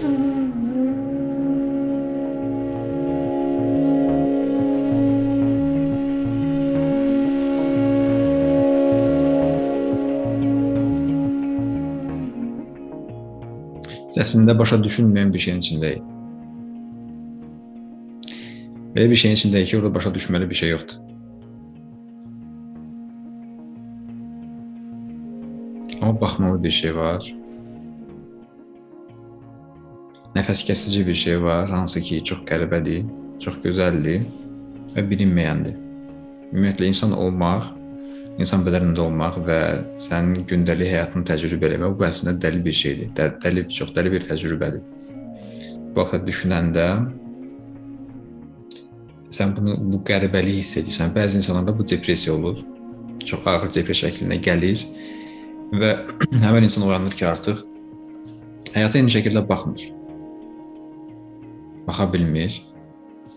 Əslində başa düşülməyən bir şeyin içindəyik. Belə bir şeyin içindəyik ki, orada başa düşməli bir şey yoxdur. Amma baxmalı bir şey var. Nəfəs kəsici bir şey var, hansı ki, çox qəribədir, çox gözəldir və bilinməyəndir. Ümumiyyətlə insan olmaq insan bədənində olmaq və sənin gündəlik həyatını təcrübə etmək bu əslində dəli bir şeydir. Dəli, çox dəli bir təcrübədir. Bu vaxtda düşünəndə sən bunu bu qəribəliyi hiss edirsən. Bəzi insanlarda bu depressiya olur. Çox ağır depressiya şəklində gəlir və həmin insan oyanır ki, artıq həyata eyni şəkildə baxmır. Baxa bilmir.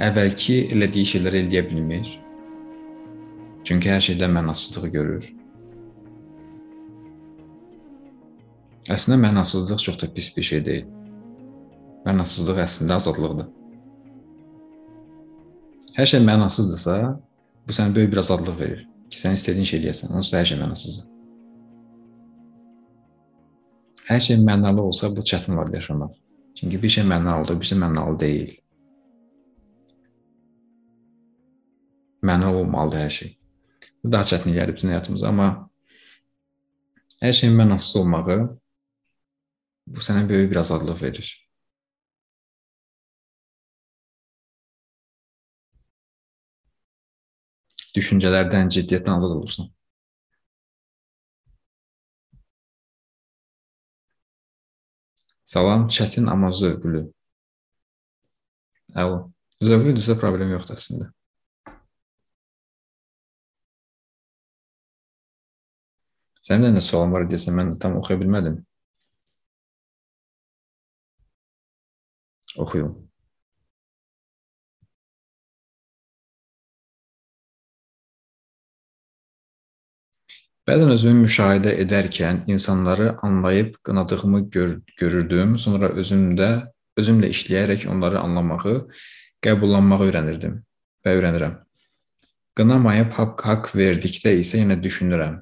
Əvvəlki elədiyi şeyləri eləyə bilmir Çünki hər şeydə mənasızlığı görür. Əslində mənasızlıq çox da pis bir şey deyil. Mənasızlıq əslində azadlıqdır. Hər şey mənasızdırsa, bu sənə böyük bir azadlıq verir ki, sən istədiyin şey eləyəsən. Onsuz hər şey mənasızdır. Hər şey mənalı olsa, bu çətin olar yaşamaq. Çünki bir şey mənalıdır, bir şey mənalı deyil. Mənalı olmalıdır hər şey. Bu daha çətin gəlir bütün həyatımıza, amma hər şeyin mənasız olmağı bu sənə böyük bir azadlıq verir. Düşüncələrdən, ciddiyyətdən azad olursan. Salam, çətin amma zövqlü. Əla. Zövqlüdürsə problem yoxdur əslində. Sənin də nə sualın var desən, mən tam oxuya bilmədim. Oxuyum. Bəzən özümü müşahidə edərkən insanları anlayıb qınadığımı gör görürdüm, sonra özümdə özümlə işləyərək onları anlamağı, qəbullanmağı öyrənirdim və öyrənirəm. Qınamayıb haqq haqq verdikdə isə yenə düşünürəm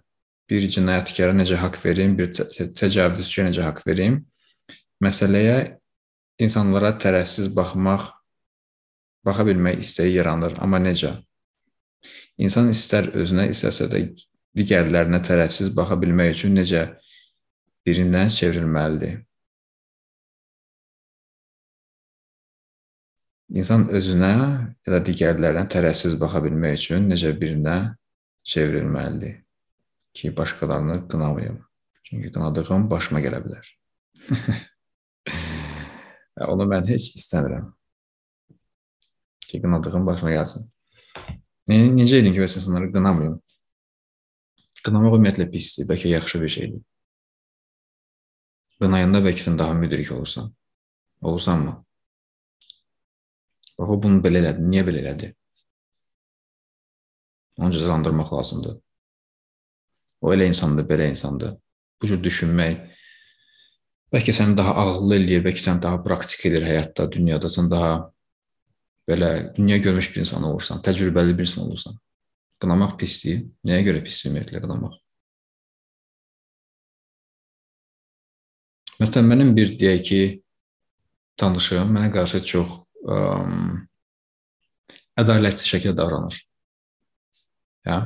bir cinayətkara necə haqq verim, bir təcavüzçüyə necə haqq verim? Məsələyə insanlara tərəfsiz baxmaq, baxa bilmək istəyi yaranır, amma necə? İnsan istər özünə, istərsə də digərlərinə tərəfsiz baxa bilmək üçün necə birindən çevrilməlidir? İnsan özünə ya da digərlərinə tərəfsiz baxa bilmək üçün necə birinə çevrilməlidir? ki, başqalarını qınamayım. Çünki qınadığım başıma gələ bilər. Onu mən heç istəmirəm. Ki, qınadığım başıma gəlsin. Ne, necə edin ki, bəs insanları qınamayım? Qınamaq ümumiyyətlə pisdir, bəlkə yaxşı bir şeydir. Qınayanda bəlkə sən daha müdrik olursan. Olursanmı? Bax, o bunu belə elədi. Niyə belə elədi? Onu cəzalandırmaq lazımdır. O elə insandır, belə insandır. Bu cür düşünmək bəlkə səni daha ağıllı eləyir, bəlkə səni daha praktik edir həyatda, dünyada sən daha belə dünya görmüş bir insan olursan, təcrübəli bir insan olursan. Qınamaq pisdir. Nəyə görə pisdir ümumiyyətlə qınamaq? Məsələn, mənim bir deyək ki, tanışım mənə qarşı çox ə, ədalətli şəkildə davranır. Ya,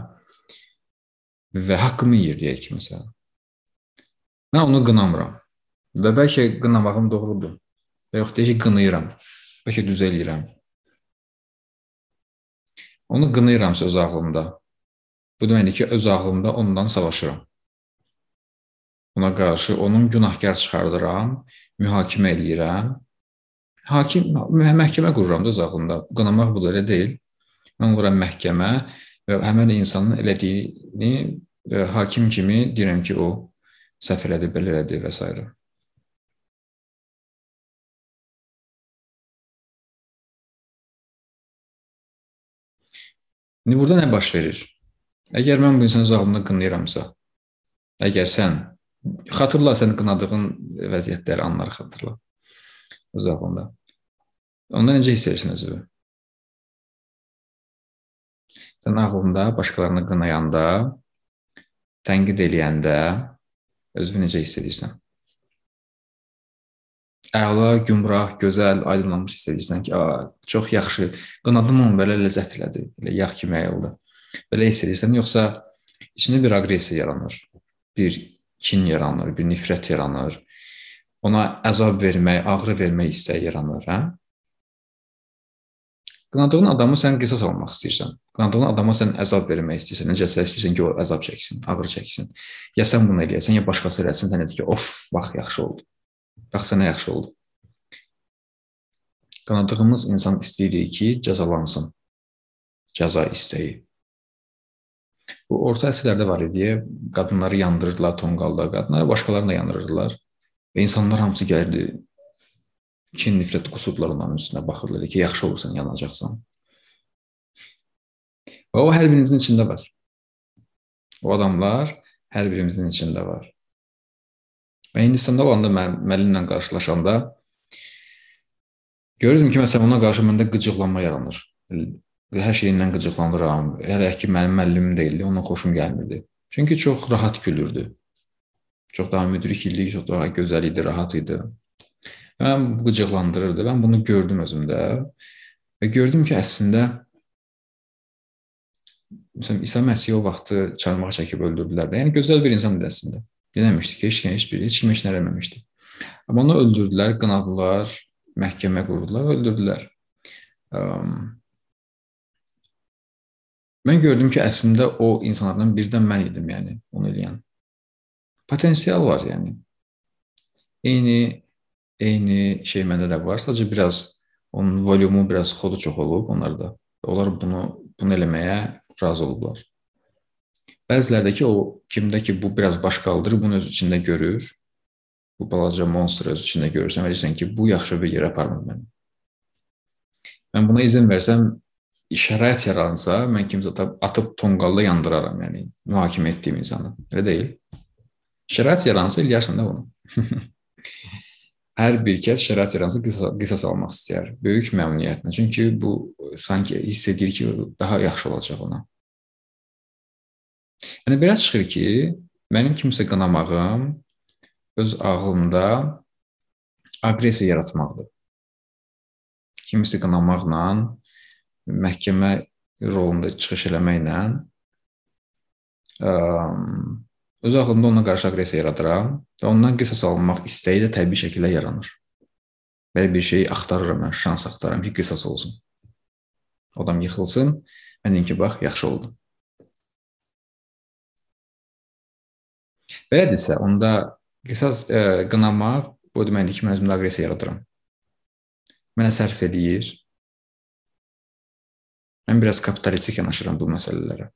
və haqqımı yeyir deyək ki, məsələn. Mən onu qınamıram. Və bəlkə qınamağım doğrudur. Və yox deyək ki, qınayıram. Bəlkə düz eləyirəm. Onu qınayıramsa öz ağlımda. Bu deməkdir ki, öz ağlımda ondan savaşıram. Ona qarşı onun günahkar çıxardıram, mühakimə eləyirəm. Hakim məhkəmə qururam da öz ağlımda. Qınamaq bu da elə deyil. Mən qururam məhkəmə və həmin insanın elədiyini və hakim kimi deyirəm ki, o səhv elədi, belə elədi və s. İndi burada nə baş verir? Əgər mən bu insanı zalımda qınayıramsa, əgər sən xatırla sən qınadığın vəziyyətləri, anları xatırla. öz ağlında. Onda necə hiss edirsən özünü? Sən ağlında başqalarını qınayanda, tənqid eləyəndə özünü necə hiss edirsən? Əla, gümrah, gözəl, aydınlanmış hiss edirsən ki, çox yaxşı, qınadım onu belə ləzzət elədi, elə yağ kimi əyildi. Belə hiss edirsən, yoxsa içində bir aqressiya yaranır, bir kin yaranır, bir nifrət yaranır, ona əzab vermək, ağrı vermək istəyi yaranır, hə? Qınadığın adamı sən qisas almaq istəyirsən. Qınadığın adama sən əzab vermək istəyirsən. Necəsə istəyirsən ki, o əzab çəksin, ağrı çəksin. Ya sən bunu eləyəsən, ya başqası eləsin, sən necə ki, of, bax yaxşı oldu. Sənə yaxşı oldu. Qınadığımız insan istəyirik ki, cəzalansın. Cəza istəyi. Bu orta əsrlərdə var idi. Qadınları yandırırdılar tonqalda, qadınları başqalarını da yandırırdılar. Və insanlar hamısı gəlirdi, kin, nifrət qusurdular onların üstünə baxırlar ki, yaxşı olursan, yanacaqsan. Və o hər birimizin içində var. O adamlar hər birimizin içində var. Və Hindistanda olanda mən müəllimlə qarşılaşanda görürdüm ki, məsələn, ona qarşı məndə qıcıqlanma yaranır. Hər şeyindən qıcıqlanıram. Hələ ki, mənim müəllimim deyildi, ona xoşum gəlmirdi. Çünki çox rahat gülürdü. Çox daha müdrik idi, çox daha gözəl idi, rahat idi. Mən qıcıqlandırırdı. Mən bunu gördüm özümdə və gördüm ki, əslində məsələn İsa Məsih o vaxtı çarmıxa çəkib öldürdülər də. Yəni gözəl bir insan idi əslində. Deməmişdi ki, heç kim heç biri heç kim heç nə eləməmişdi. Amma onu öldürdülər, qınadılar, məhkəmə qurdular, öldürdülər. Mən gördüm ki, əslində o insanlardan birdən mən idim, yəni onu eləyən. Potensial var, yəni. Eyni eyni şey məndə də var. Sadəcə biraz onun volyumu biraz xodu çox olub onlarda. Onlar bunu bunu eləməyə razı olublar. Bəzilərdə ki, o kimdə ki, bu biraz baş qaldırır, bunu öz içində görür. Bu balaca monster öz içində görürsən və deyirsən ki, bu yaxşı bir yerə aparmır məni. Mən buna izin versəm, şərait yaransa, mən kimsə atıb, atıb tonqalda yandıraram, yəni mühakimə etdiyim insanı. Elə deyil. Şərait yaransa eləyərsən də bunu. hər bir kəs şərait yaransa qisas, qisas almaq istəyər. Böyük məmnuniyyətlə. Çünki bu sanki hiss edir ki, daha yaxşı olacaq ona. Yəni belə çıxır ki, mənim kimsə qınamağım öz ağlımda aqressiya yaratmaqdır. Kimisi qınamaqla, məhkəmə rolunda çıxış eləməklə ə, Öz ağlımda ona qarşı aqressiya yaradıram və ondan qisas alınmaq istəyi də təbii şəkildə yaranır. Belə bir şeyi axtarıram mən, şans axtarıram ki, qisas olsun. Adam yıxılsın, mən deyim ki, bax, yaxşı oldu. Belədirsə, onda qisas e, qınamaq bu deməkdir ki, mən özümdə aqressiya yaradıram. Mənə sərf eləyir. Mən biraz kapitalistik yanaşıram bu məsələlərə.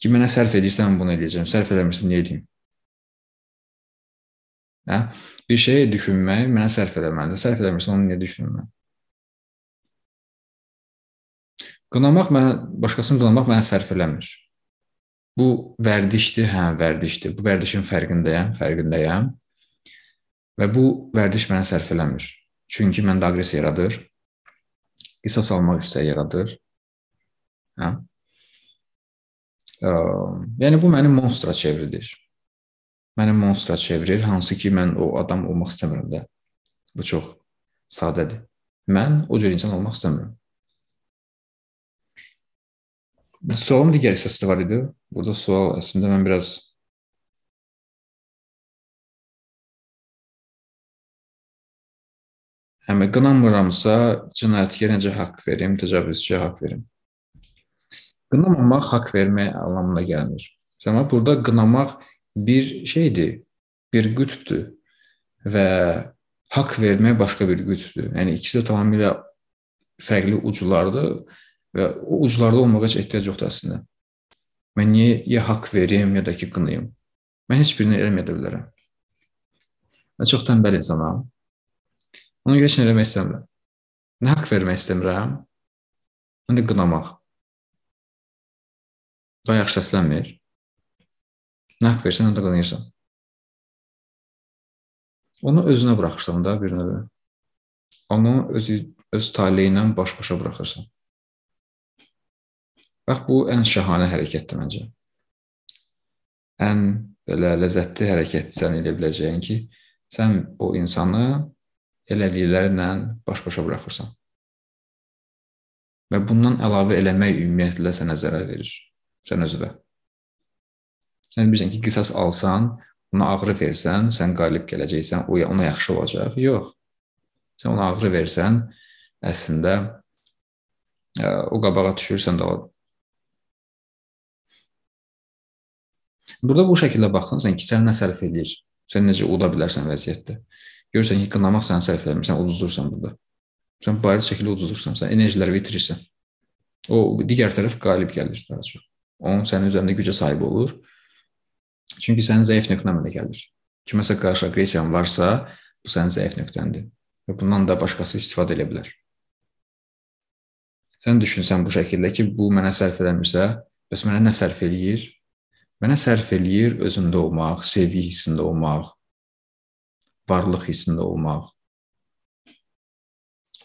Ki mənə sərf edirsən, bunu eləyəcəm. Sərf eləmirsən, niyə eləyim? Hə? Bir şeyi düşünmək mənə sərf eləməlidir. Sərf eləmirsən, onu niyə düşünürəm? Qınamaq mənə, başqasını qınamaq mənə sərf eləmir. Bu vərdişdir, hə, vərdişdir. Bu vərdişin fərqindəyəm, fərqindəyəm. Və bu vərdiş mənə sərf eləmir. Çünki məndə aqressiya yaradır. Qisas almaq istəyi yaradır. Hə? Yəni bu məni monstra çevirdir. Məni monstra çevirir, hansı ki mən o adam olmaq istəmirəm də. Bu çox sadədir. Mən o cür insan olmaq istəmirəm. Sualın digər hissəsi də var idi. Burada sual əslində mən biraz Həm qınamıramsa cinayətkara necə haqq verim, təcavüzçiyə haqq verim. Qınamamaq haqq vermək anlamına gəlmir. Amma burada qınamaq bir şeydir, bir qütbdür və haqq vermək başqa bir qütbdür. Yəni ikisi də tamamilə fərqli uclardır və o uclarda olmağa heç ehtiyac yoxdur əslində. Mən niyə ya haqq verim, ya da ki qınayım? Mən heç birini eləməyə də bilərəm. Mən çox tənbəl insanam. Ona görə heç nə eləmək istəmirəm. Nə haqq vermək istəmirəm, nə də qınamaq. Daha yaxşı səslənmir. Nə haqq versən, onu da qanayırsan. Onu özünə buraxırsan da bir növ. Onu öz öz taleyi ilə baş-başa buraxırsan. Bax bu ən şahanə hərəkətdir məncə. Ən belə ləzzətli hərəkət sən edə biləcəyin ki, sən o insanı elədiklərinlə baş-başa buraxırsan. Və bundan əlavə eləmək ümumiyyətlə sənə zərər verir. Sən özünə. Sən bilirsən ki, qisas alsan, ona ağrı versən, sən qalib gələcəksən, o ona yaxşı olacaq. Yox. Sən ona ağrı versən, əslində o qabağa düşürsən də Burada bu şəkildə baxsan ki, sən nə sərf edir? Sən necə uda bilərsən vəziyyətdə? Görürsən ki, qınamaq səni sərf eləmirsən, uduzdursan burada. Sən bariz şəkildə uduzdursan, sən enerjiləri bitirirsən. O digər tərəf qalib gəlir daha çox. Onun sənin üzərində gücə sahib olur. Çünki sənin zəif nöqtən əmələ gəlir. Kiməsə qarşı aqressiyan varsa, bu sənin zəif nöqtəndir və bundan da başqası istifadə edə bilər. Sən düşünsən bu şəkildə ki, bu mənə sərf eləmirsə, bəs mənə nə sərf eləyir? Mənə sərf eləyir özündə olmaq, sevgi hissində olmaq, varlıq hissində olmaq.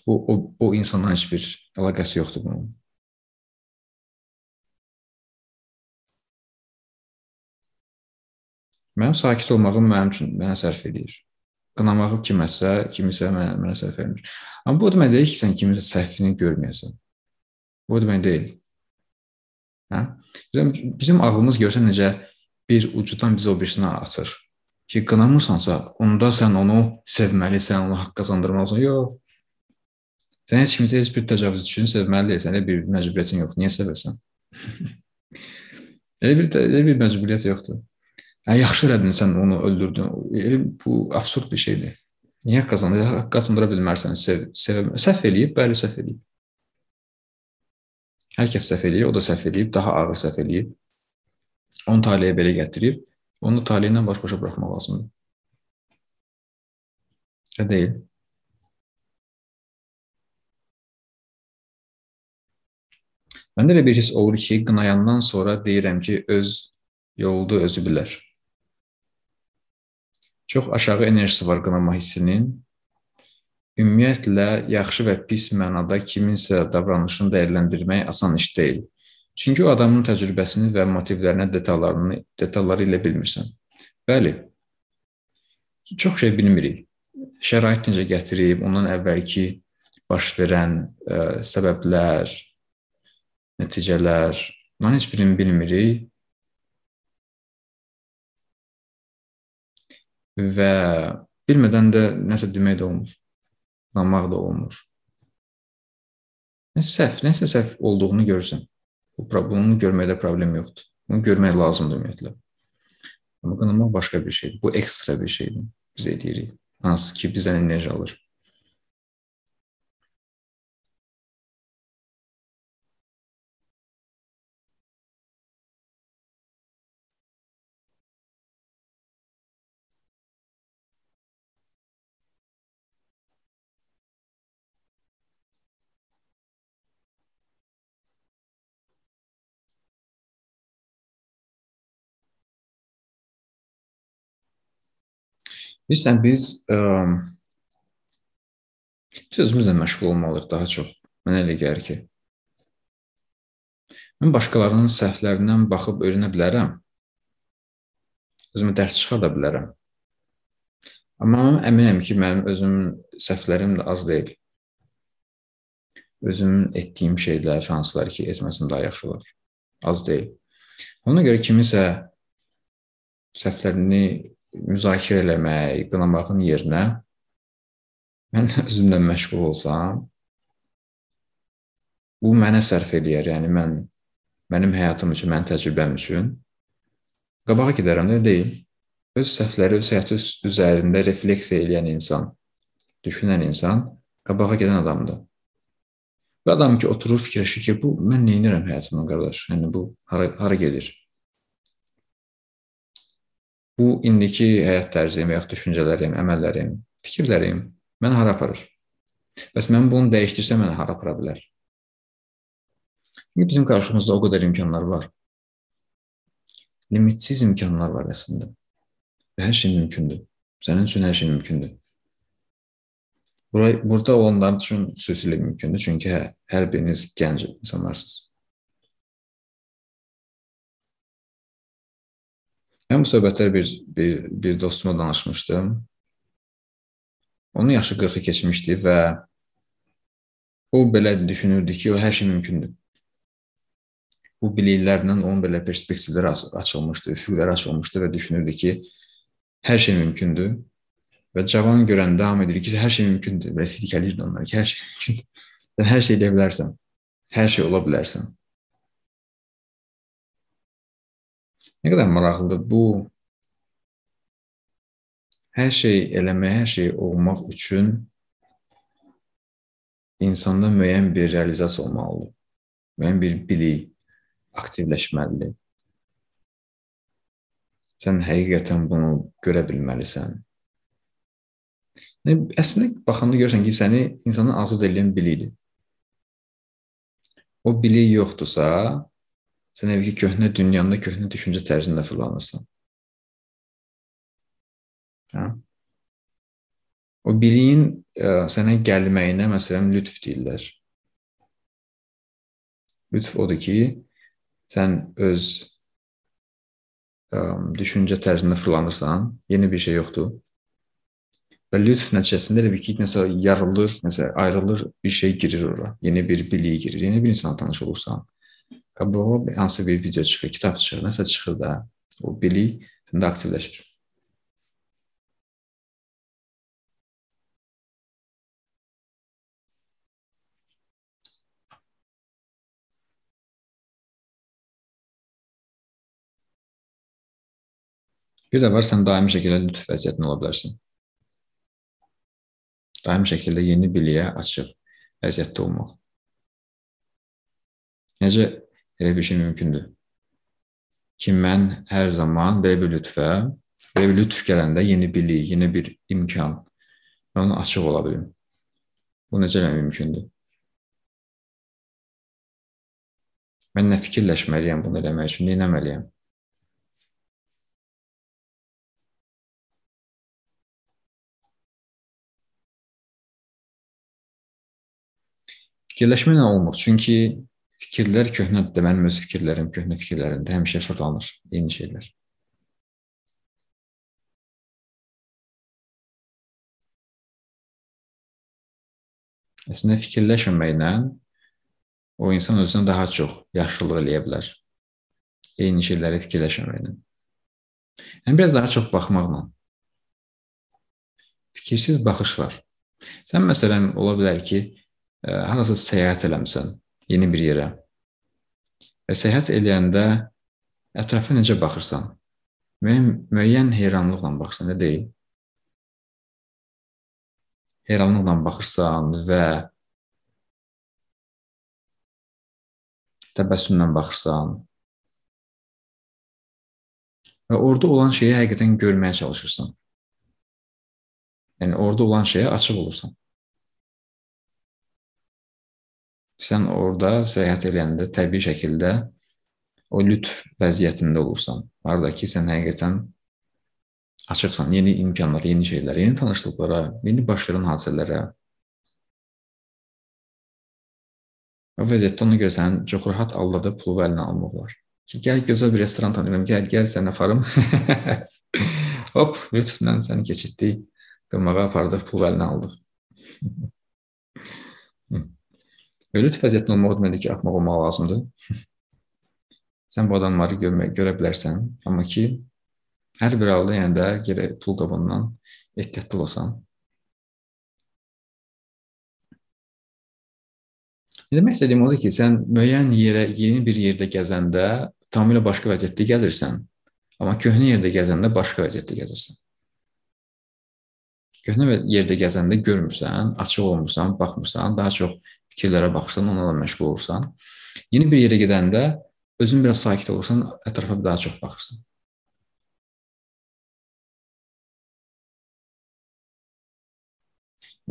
O, o, o insanla heç bir əlaqəsi yoxdur bunun. Mənim sakit olmağım mənim üçün mənə sərf edir. Qınamağı kiməsə, kimisə mənə, mənə sərf etmir. Amma bu demək deyil ki, sən kimisə səhvini görməyəsən. Bu demək deyil. Hə? Bizim, bizim ağlımız görsə necə bir ucudan bizi o birisinə atır. Ki qınamırsansa, onda sən onu sevməlisən, onu haqq qazandırmalısan. Yox. Sən heç kimi heç bir təcavüz üçün sevməli deyilsən, elə bir məcburiyyətin yoxdur. Niyə sevəsən? elə bir elə bir məcburiyyət yoxdur. Hə, yaxşı elədin sən onu öldürdün. Elə bu absurd bir şeydir. Niyə qazanır? Qazandıra bilmərsən, sev, sev, səhv eləyib, bəli səhv eləyib. Hər kəs səhv eləyir, o da səhv eləyib, daha ağır səhv eləyib. Onu taleyə belə gətirib, onu taleyə ilə baş-başa buraxmaq lazımdır. Elə deyil. Məndə elə bir his olur ki, qınayandan sonra deyirəm ki, öz yoldu özü bilər. Çox aşağı enerjisi var qınama hissinin Ümumiyyətlə, yaxşı və pis mənada kiminsə davranışını dəyərləndirmək asan iş deyil. Çünki o adamın təcrübəsini və motivlərini, detallarını, detalları ilə bilmirsən. Bəli. Çox şey bilmirik. Şərait necə gətirib, ondan əvvəlki baş verən ə, e, səbəblər, nəticələr, bunların heç birini bilmirik. Və bilmədən də nəsə demək də olmur inanmaq da olmur. Nə səhv, nəsə səhv olduğunu görürsən. Bu problemi görməkdə problem yoxdur. Bunu görmək lazımdır ümumiyyətlə. Amma qınamaq başqa bir şeydir. Bu ekstra bir şeydir. Biz edirik. Hansı ki bizdən enerji alır. Bilirsən, biz ə, özümüzlə məşğul olmalıyıq daha çox. Mənə elə gəlir ki, mən başqalarının səhvlərindən baxıb öyrənə bilərəm. Özümə dərs çıxarda bilərəm. Amma əminəm ki, mənim özümün səhvlərim də az deyil. Özümün etdiyim şeylər hansılar ki, etməsəm daha yaxşı olar. Az deyil. Ona görə kimisə səhvlərini müzakirə eləmək, qınamağın yerinə mən özümlə məşğul olsam, bu mənə sərf eləyər. Yəni mən mənim həyatım üçün, mənim təcrübəm üçün qabağa gedərəm də deyil. Öz səhvləri, öz həyatı üzərində refleksiya edən insan, düşünən insan qabağa gedən adamdır. Və adam ki, oturur fikirləşir ki, bu mən nə edirəm həyatımda qardaş? Yəni bu hara hara gedir? Bu indiki həyat tərzim və ya düşüncələrim, əməllərim, fikirlərim məni hara aparır? Bəs mən bunu dəyişdirsəm məni hara apara bilər? Çünki bizim qarşımızda o qədər imkanlar var. Limitsiz imkanlar var əslində. Və hər şey mümkündür. Sənin üçün hər şey mümkündür. Bura, burada olanlar üçün xüsusilə mümkündür, çünki hər, hər biriniz gənc insanlarsınız. Mən bu söhbətləri bir, bir, bir dostuma danışmışdım. Onun yaşı 40-ı keçmişdi və o belə düşünürdü ki, o hər şey mümkündür. Bu biliklərlə onun belə perspektivləri açılmışdı, üfüqləri açılmışdı və düşünürdü ki, hər şey mümkündür Və cavan görəndə davam edir ki, hər şey mümkündür. Və silkələyirdi onları ki, hər şey mümkündür. Sən hər şey edə bilərsən. Hər şey ola bilərsən. Nə qədər maraqlıdır bu hər şey eləmək, hər şey olmaq üçün insanda müəyyən bir realizasiya olmalıdır. Müəyyən bir bilik aktivləşməlidir. Sən həqiqətən bunu görə bilməlisən. Yəni, əslində baxanda görürsən ki, səni insanı azad edən bilikdir. O bilik yoxdursa, sən əvvəlki köhnə dünyanda, köhnə düşüncə tərzində fırlanırsan. Hə? O biliyin ə, sənə gəlməyinə məsələn lütf deyirlər. Lütf odur ki, sən öz ə, düşüncə tərzində fırlanırsan, yeni bir şey yoxdur. Və lütf nəticəsində elə bir ki, nəsə yarılır, nəsə ayrılır, bir şey girir ora. Yeni bir bilik girir, yeni bir insanla tanış olursan. Qabağa hansı bir video çıxır, kitab çıxır, nəsə çıxır da, o bilik səndə aktivləşir. Bir də var, sən daimi şəkildə lütf vəziyyətində ola bilərsən daim şəkildə yeni biliyə açıq vəziyyətdə olmaq. Necə elə bir şey mümkündür? Ki, mən hər zaman belə bir lütfə, belə bir lütf gələndə yeni bilik, yeni bir imkan və ona açıq ola bilim. Bu necə mümkündür? Mən nə fikirləşməliyəm bunu eləmək üçün, nə etməliyəm? Fikirləşməklə olmur. Çünki fikirlər köhnədir. Mənim öz fikirlərim köhnə fikirlərimdə həmişə fırlanır eyni şeylər. Əslində fikirləşməməklə o insan özünə daha çox yaxşılıq eləyə bilər. Eyni şeyləri fikirləşməməklə. Yəni biraz daha çox baxmaqla. Fikirsiz baxış var. Sən məsələn ola bilər ki, harasa səyahət eləmisən yeni bir yerə və səyahət eləyəndə ətrafa necə baxırsan? Müəyyən, müəyyən heyranlıqla baxırsan, nə deyil? Heyranlıqla baxırsan və təbəssümlə baxırsan və orada olan şeyi həqiqətən görməyə çalışırsan. Yəni orada olan şeyə açıq olursan. Sən orada səyahət edəndə təbii şəkildə o lütf vəziyyətində olursan. Harda ki, sən həqiqətən açıqsan yeni imkanlara, yeni şeylərə, yeni tanışlıqlara, yeni baş verən hadisələrə. O vəziyyətdə ona görə sən çox rahat aldadıb pulu əlinə almaq olar. Ki, gəl gözəl bir restoran tanıyıram, gəl, gəl səni aparım. Hop, lütflə səni keçirtdik. Qırmağa apardıq, pulu əlinə aldıq. Lütf vəziyyətində olmaq deməli ki, axmaq olmaq lazımdır. Sən bu adamları görmək, görə bilərsən, amma ki, hər bir halda yəni də gərək pul qabından ehtiyatlı olasan. Demək istədiyim odur ki, sən müəyyən yerə, yeni bir yerdə gəzəndə tamamilə başqa vəziyyətdə gəzirsən, amma köhnə yerdə gəzəndə başqa vəziyyətdə gəzirsən. Köhnə yerdə gəzəndə görmürsən, açıq olmursan, baxmırsan, daha çox fikirlərə baxırsan, onlarla məşğul olursan. Yeni bir yerə gedəndə özün biraz sakit olursan, ətrafa daha çox baxırsan.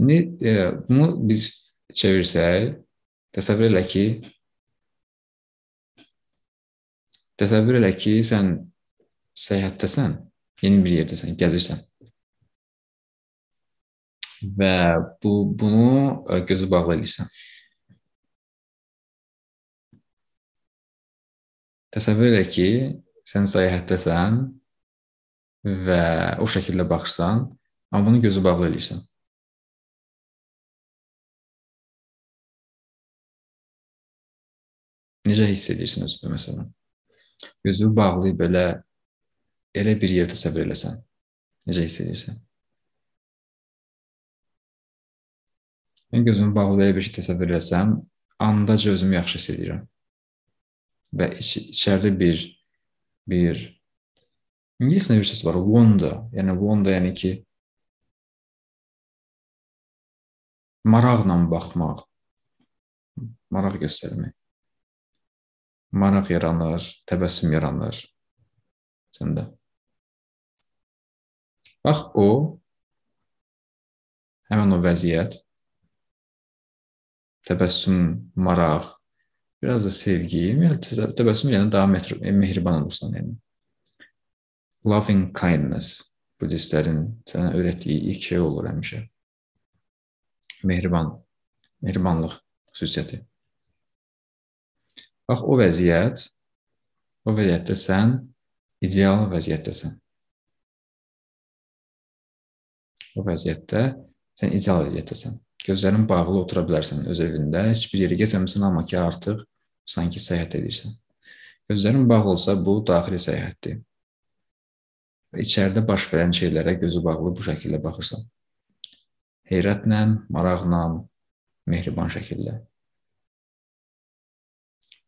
İndi e, bunu biz çevirsək, təsəvvür elə ki, təsəvvür elə ki, sən səyahətdəsən, yeni bir yerdəsən, gəzirsən. və bu bunu e, gözü bağlı edirsən. Təsəvvür elə ki, sən səyahətdəsən və o şəkildə baxırsan, amma bunu gözü bağlı edirsən. Necə hiss edirsən özünü məsələn? Gözü bağlı belə elə bir yer təsəvvür eləsən. Necə hiss edirsən? Mən gözümü bağlı belə bir şey təsəvvür eləsəm, andaca özümü yaxşı hiss edirəm. Və iç içəridə bir bir İngiliscə bir söz var, wonder. Yəni wonder yəni ki maraqla baxmaq, maraq göstərmək. Maraq yaranır, təbəssüm yaranır səndə. Bax o həmin o vəziyyət təbəssüm, maraq, biraz da sevgi, yəni təbəssüm yəni daha mehriban olursan, yəni. Loving kindness budistlərin sənə öyrətdiyi ilk şey olur həmişə. Mehriban, mehribanlıq xüsusiyyəti. Bax o vəziyyət, o vəziyyətdə sən ideal vəziyyətdəsən. O vəziyyətdə sən ideal vəziyyətdəsən. Gözlərin bağlı otura bilərsən öz evində, heç bir yerə getməmisən, amma ki, artıq sanki səyahət edirsən. Gözlərin bağlı olsa bu daxili səyahətdir. Və içəridə baş verən şeylərə gözü bağlı bu şəkildə baxırsan. Heyrətlə, maraqla, mehriban şəkildə.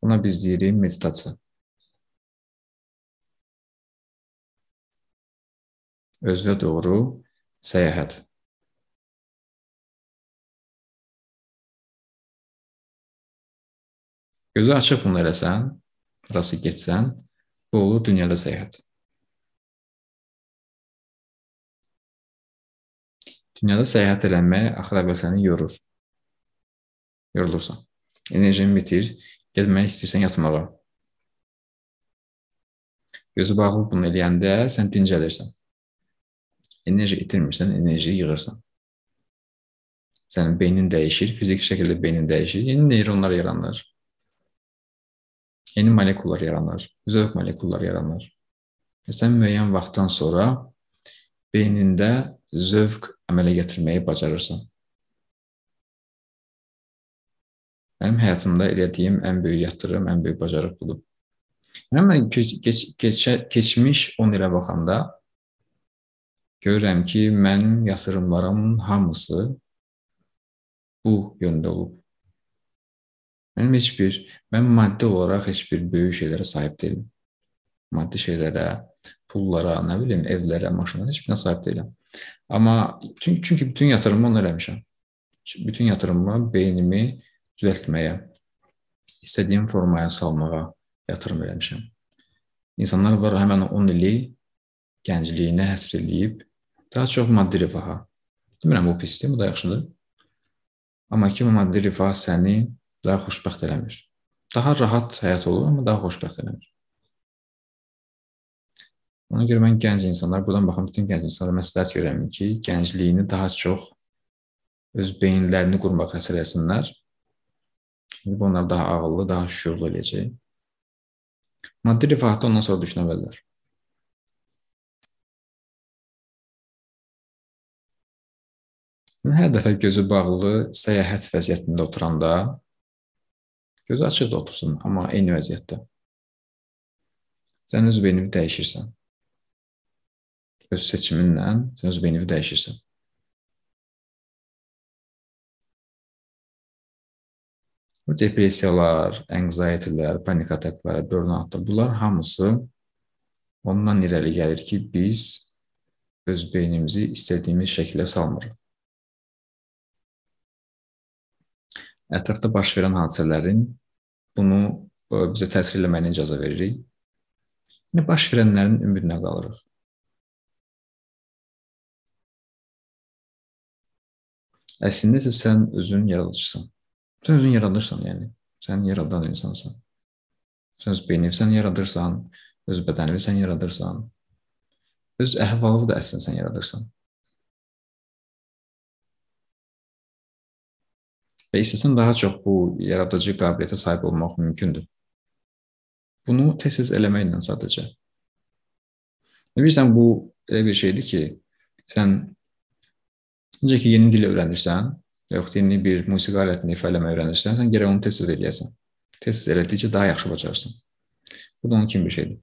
Buna biz deyirik meditasiya. Özünə doğru səyahət. Gözü açıq bunu eləsən, rası getsən, bu olur dünyada səyahət. Dünyada səyahət eləmək axır əvvəl səni yorur. Yorulursan. Enerjin bitir, getmək istəyirsən yatmağa. Gözü bağlı bunu eləyəndə sən dincəlirsən. Enerji itirmirsən, enerji yığırsan. Sənin beynin dəyişir, fiziki şəkildə beynin dəyişir, yeni neyronlar yaranır. Yeni molekullar yaranır, zövq molekullar yaranır. Və sən müəyyən vaxtdan sonra beynində zövq əmələ gətirməyi bacarırsan. Mənim həyatımda elədiyim ən böyük yatırım, ən böyük bacarıq budur. Yəni mən keç, keç, keç, keçmiş 10 ilə baxanda görürəm ki, mənim yatırımlarımın hamısı bu yöndə olub. Mənim heç bir, mən maddi olaraq heç bir böyük şeylərə sahib deyiləm. Maddi şeylərə, pullara, nə bilim, evlərə, maşınlara heç birinə sahib deyiləm. Amma çünki, çünki bütün yatırımımı ona eləmişəm. Bütün yatırımımı beynimi düzəltməyə, istədiyim formaya salmağa yatırım eləmişəm. İnsanlar var həmin 10 ili gəncliyinə həsr eləyib daha çox maddi rifaha. Demirəm bu pisdir, bu da yaxşıdır. Amma ki maddi rifah səni daha xoşbəxt eləmir. Daha rahat həyat olur, amma daha xoşbəxt eləmir. Ona görə mən gənc insanlar, buradan baxan bütün gənc insanlara məsləhət görürəm ki, gəncliyini daha çox öz beyinlərini qurmaq həsr etsinlər. Çünki bu onlar daha ağıllı, daha şüurlu eləyəcək. Maddi rifahda ondan sonra düşünə bilərlər. Hər dəfə gözü bağlı səyahət vəziyyətində oturanda Gözü açıq da otursun, amma eyni vəziyyətdə. Sən öz beynini dəyişirsən. Öz seçiminlə sən öz beynini dəyişirsən. Bu depressiyalar, anxiety-lər, panik ataklar, burnout bunlar hamısı ondan irəli gəlir ki, biz öz beynimizi istədiyimiz şəkildə salmırıq. Ətrafda baş verən hadisələrin bunu e, bizə təsir eləməyinə icazə veririk. Yəni baş verənlərin ümidinə qalırıq. Əslində isə sən özün yaradıcısan. Sən özün yaradırsan, yəni. Sən yaradan insansan. Sən öz beynini sən yaradırsan, öz bədənini sən yaradırsan. Öz əhvalını da əslində sən yaradırsan. Və istəsən daha çox bu yaradıcı qabiliyyətə sahib olmaq mümkündür. Bunu tez-tez eləməklə sadəcə. Bilirsən bu elə bir şeydir ki, sən necə ki yeni dil öyrənirsən, yoxsa yeni bir musiqi alətini ifa etməyi öyrənirsən, sən gərək onu tez-tez eləyəsən. Tez-tez elədikcə daha yaxşı bacarırsan. Bu da onun kimi bir şeydir.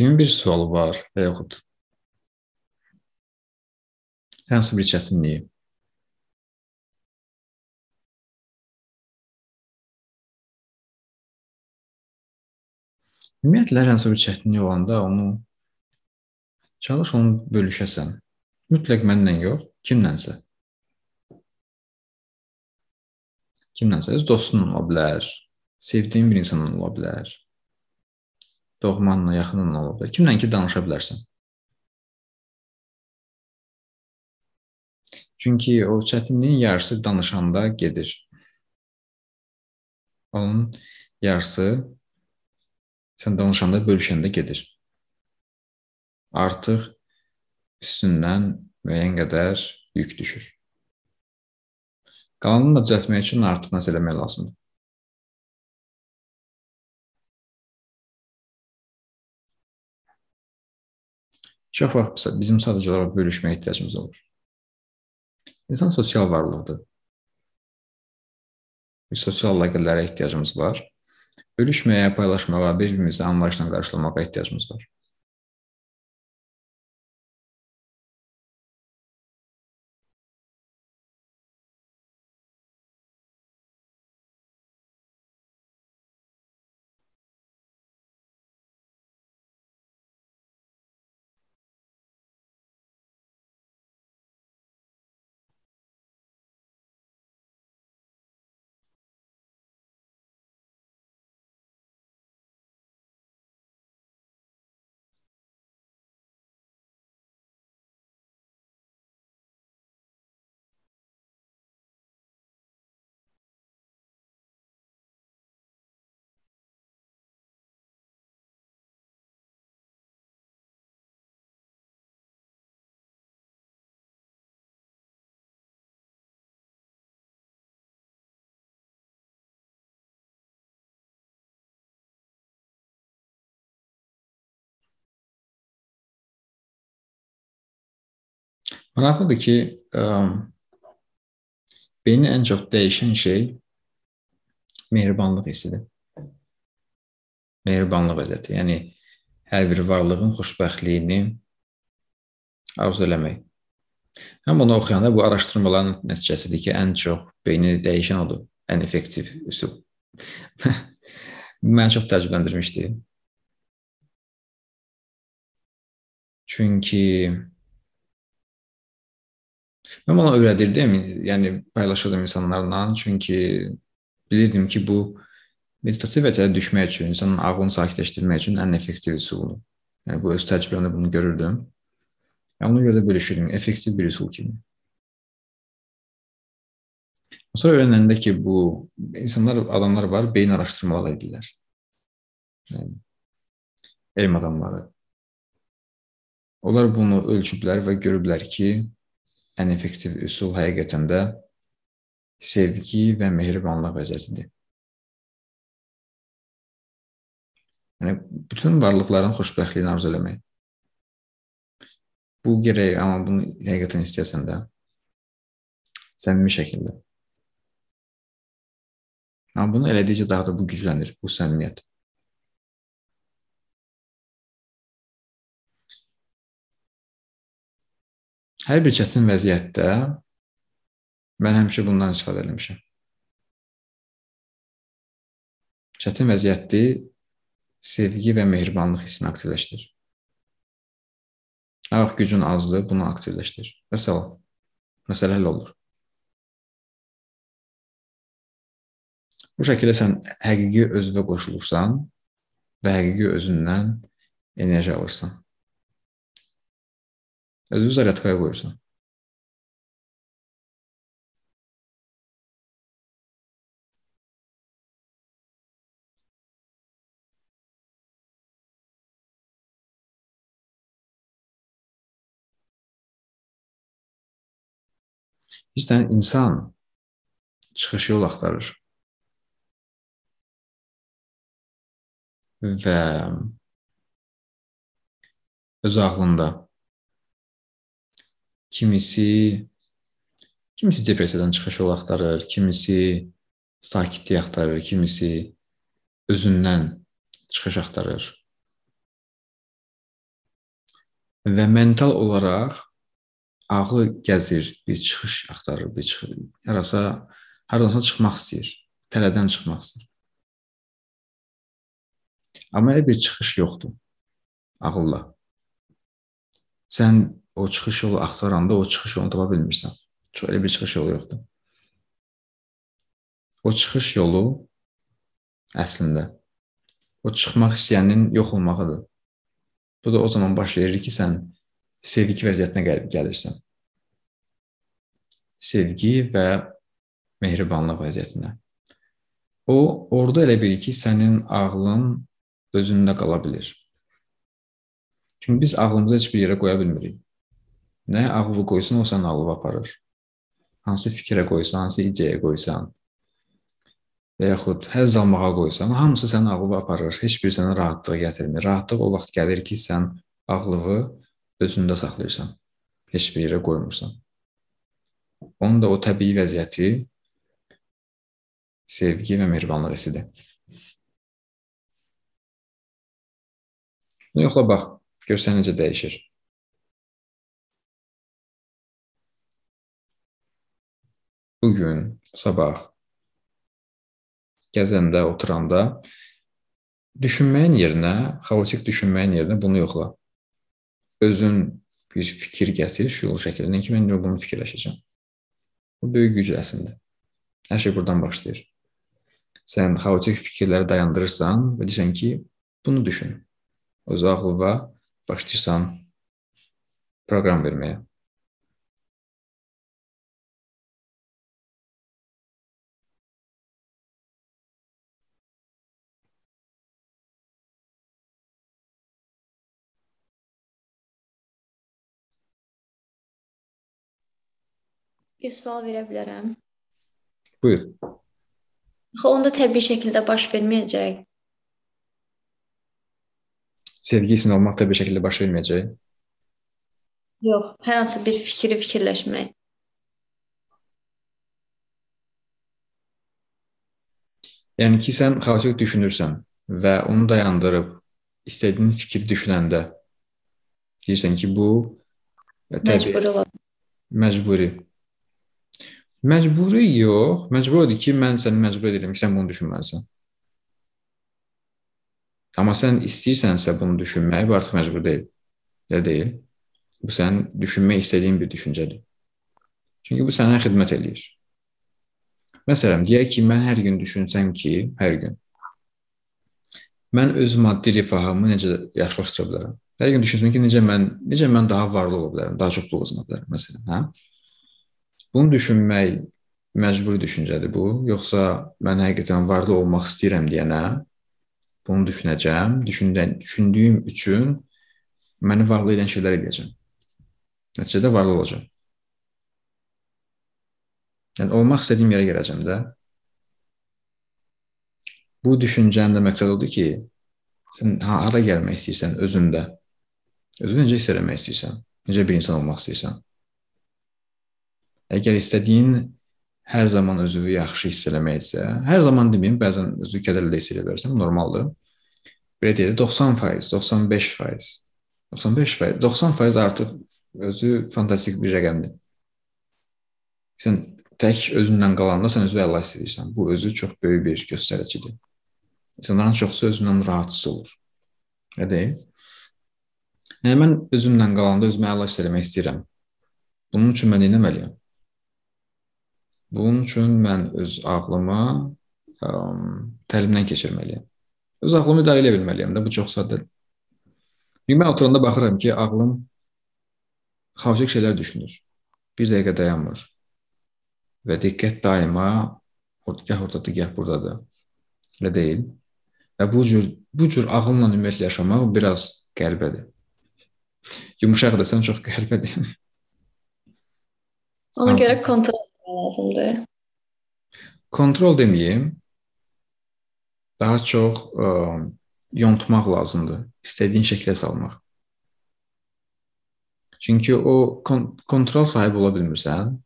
Kimin bir sualı var və yaxud hər hansı bir çətinliyi? Ümumiyyətlə hər hansı bir çətinlik olanda onu çalış onu bölüşəsən. Mütləq mənlə yox, kimlənsə. Kimlənsə, öz dostun ola bilər, sevdiyin bir insanla ola bilər doğmanla, yaxınınla ola bilər. Kimlə ki danışa bilərsən. Çünki o çətinliyin yarısı danışanda gedir. Onun yarısı sən danışanda, bölüşəndə gedir. Artıq üstündən müəyyən qədər yük düşür. Qalanını da düzəltmək üçün artıq nəsə eləmək lazımdır. Çox vaxt bizim sadəcə olaraq bölüşməyə ehtiyacımız olur. İnsan sosial varlıqdır. Sosial əlaqələrə ehtiyacımız var. Bölüşməyə, paylaşmağa, bir-birimizi anlayışla qarşılamağa ehtiyacımız var. Maraqlıdır ki, ə, beyni ən çox dəyişən şey mehribanlıq hissidir. Mehribanlıq vəziyyəti. Yəni hər bir varlığın xoşbəxtliyini arzu eləmək. Həm bunu oxuyanda bu araşdırmaların nəticəsidir ki, ən çox beyni dəyişən odur. Ən effektiv üsul. Məni çox təəccübləndirmişdi. Çünki Mən ona öyrədirdim, yəni paylaşırdım insanlarla, çünki bilirdim ki, bu meditativ vəziyyətə düşmək üçün, insanın ağlını sakitləşdirmək üçün ən effektiv üsuldur. Yəni bu öz təcrübəmdə bunu görürdüm. Yəni ona görə də bölüşürdüm, effektiv bir üsul kimi. Sonra öyrənəndə ki, bu insanlar, adamlar var, beyin araşdırmaları edirlər. Yəni, elm adamları. Onlar bunu ölçüblər və görüblər ki, ən effektiv üsul həqiqətən də sevgi və mehribanlıq vəziyyətidir. Yəni bütün varlıqların xoşbəxtliyini arzu eləmək. Bu gərək, amma bunu həqiqətən istəyəsən də səmimi şəkildə. Amma bunu elədikcə daha da bu güclənir, bu səmimiyyət. Hər bir çətin vəziyyətdə mən həmişə bundan istifadə etmişəm. Çətin vəziyyətdə sevgi və mehribanlıq hissini aktivləşdir. Nə vaxt gücün azdır, bunu aktivləşdir. Məsələn, məsələ həll olur. Bu şəkildə sən həqiqi özünə qoşulursan və həqiqi özündən enerji alırsan. Özünü zaryatkaya qoyursan. İstən insan çıxış yol axtarır. Və öz ağlında kimisi kimisi depressiyadan çıxış yolu axtarır, kimisi sakitlik axtarır, kimisi özündən çıxış axtarır. Və mental olaraq ağlı gəzir, bir çıxış axtarır, bir çıxır. Harasa hardansa çıxmaq istəyir, tələdən çıxmaq istəyir. Amma elə bir çıxış yoxdur ağılla. Sən o çıxış yolu axtaranda o çıxış yolunu tapa bilmirsən. Çox elə bir çıxış yolu yoxdur. O çıxış yolu əslində o çıxmaq istəyənin yox olmağıdır. Bu da o zaman baş verir ki, sən sevgi vəziyyətinə gəl gəlirsən. Sevgi və mehribanlıq vəziyyətinə. O orada elə bil ki, sənin ağlın özündə qala bilər. Çünki biz ağlımızı heç bir yerə qoya bilmirik. Nə ağlı qoysan, o sənin ağlı aparır. Hansı fikrə qoysan, hansı ideyaya qoysan, və yaxud həzz almağa qoysan, hamısı sənin ağlı aparır. Heç bir sənə rahatlıq gətirmir. Rahatlıq o vaxt gəlir ki, sən ağlığı özündə saxlayırsan. Heç bir yerə qoymursan. Onun da o təbii vəziyyəti sevgi və mehribanlıq hissidir. Bunu yoxla bax, görsən necə dəyişir. Bu gün, sabah gəzəndə, oturanda düşünməyin yerinə, xaotik düşünməyin yerinə bunu yoxla özün bir fikir gətir şüur şəklində ki, mən bunu fikirləşəcəm. Bu böyük güc əslində. Hər şey buradan başlayır. Sən xaotik fikirləri dayandırırsan və deyirsən ki, bunu düşün. Öz ağlına başlayırsan proqram verməyə. Bir sual verə bilərəm? Buyur. Axı onda təbii şəkildə baş verməyəcək. Sevgi hissin olmaq təbii şəkildə baş verməyəcək. Yox, hər hansı bir fikri fikirləşmək. Yəni ki, sən xaotik düşünürsən və onu dayandırıb istədiyin fikri düşünəndə deyirsən ki, bu təbii məcburi. Məcburi. Məcburi yox, məcbur odur ki, mən səni məcbur edirəm ki, sən bunu düşünməlisən. Amma sən istəyirsənsə bunu düşünməyi, bu artıq məcbur deyil. Elə deyil. Bu sənin düşünmək istədiyin bir düşüncədir. Çünki bu sənə xidmət eləyir. Məsələn, deyək ki, mən hər gün düşünsəm ki, hər gün mən öz maddi rifahımı necə yaxşılaşdıra bilərəm? Hər gün düşünsəm ki, necə mən necə mən daha varlı ola bilərəm, daha çox pul qazana bilərəm məsələn, hə? Bunu düşünmək məcburi düşüncədir bu, yoxsa mən həqiqətən varlı olmaq istəyirəm deyənə bunu düşünəcəm, düşündən, düşündüyüm üçün məni varlı edən şeylər edəcəm. Nəticədə varlı olacağam. Yəni olmaq istədiyim yerə gələcəm də. Bu düşüncənin də məqsədi odur ki, sən hara gəlmək istəyirsən özündə. Özünü necə hiss etmək istəyirsən? Necə bir insan olmaq istəyirsən? Əgər istədiyin hər zaman özünü yaxşı hiss eləməksə, hər zaman deməyim, bəzən özünü kədərli hiss edə bilərsən, normaldır. Belə deyək, 90%, 95%, 95%, 90% artıq özü fantastik bir rəqəmdir. Sən tək özündən qalanda sən özünü əla hiss edirsən. Bu özü çox böyük bir göstəricidir. İnsanların çoxsu özündən rahatsız olur. Elə deyil? Yəni mən özümlə qalanda özümü əla hiss etmək istəyirəm. Bunun üçün mən nə etməliyəm? Bunun üçün mən öz ağlımı ə, təlimdən keçirməliyəm. Öz ağlımı idarə edə bilməliyəm də, bu çox sadədir. Çünki mən oturanda baxıram ki, ağlım xaotik şeylər düşünür. Bir dəqiqə dayanmır. Və diqqət daima gah oradadır, gah buradadır. Elə deyil. Və bu cür bu cür ağılla ümumiyyətlə yaşamaq biraz qəribədir. Yumşaq desən çox qəribədir. Ona Hansı? görə kontrol lazımdır. Kontrol deməyim. Daha çox ə, yontmaq lazımdır. İstədiyin şəklə salmaq. Çünki o kon kontrol sahibi ola bilmirsən.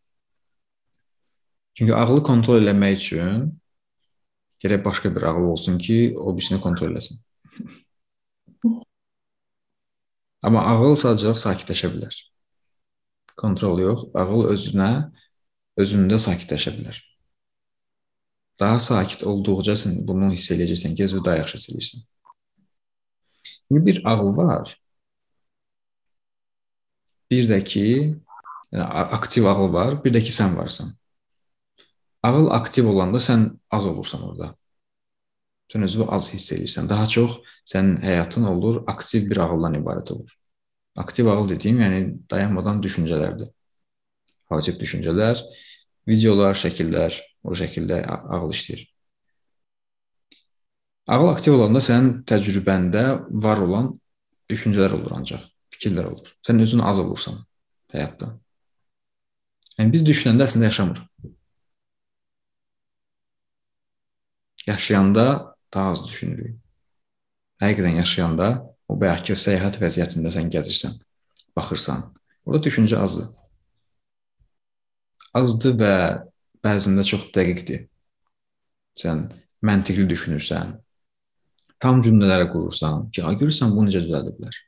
Çünki ağlı kontrol eləmək üçün gərək başqa bir ağıl olsun ki, o birisini kontrol eləsin. Amma ağıl sadəcə sakitləşə bilər. Kontrol yox, ağıl özünə özündə sakitləşə bilər. Daha sakit olduqca sən bunu hiss edəcəksən ki, özünü daha yaxşı hiss edirsən. Bir ağıl var. Bir də ki, yəni aktiv ağıl var, bir də ki sən varsan. Ağıl aktiv olanda sən az olursan orada. Sən özünü az hiss edirsən. Daha çox sənin həyatın olur aktiv bir ağıldan ibarət olur. Aktiv ağıl dediyim, yəni dayanmadan düşüncələrdir. Haotik düşüncələr, videolar, şəkillər, o şəkildə ağıl işləyir. Ağıl aktiv olanda sənin təcrübəndə var olan düşüncələr olur ancaq fikirlər olur. Sən özün az olursan həyatda. Yəni biz düşünəndə əslində yaşamırıq. Yaşayanda daha az düşünürük. Həqiqətən yaşayanda o bayaqki səyahət vəziyyətində sən gəzirsən, baxırsan. Orada düşüncə azdır. Azdır və bəzində çox dəqiqdir. Sən məntiqli düşünürsən, tam cümlələrə qurursan ki, görürsən bu necə düzəldiblər.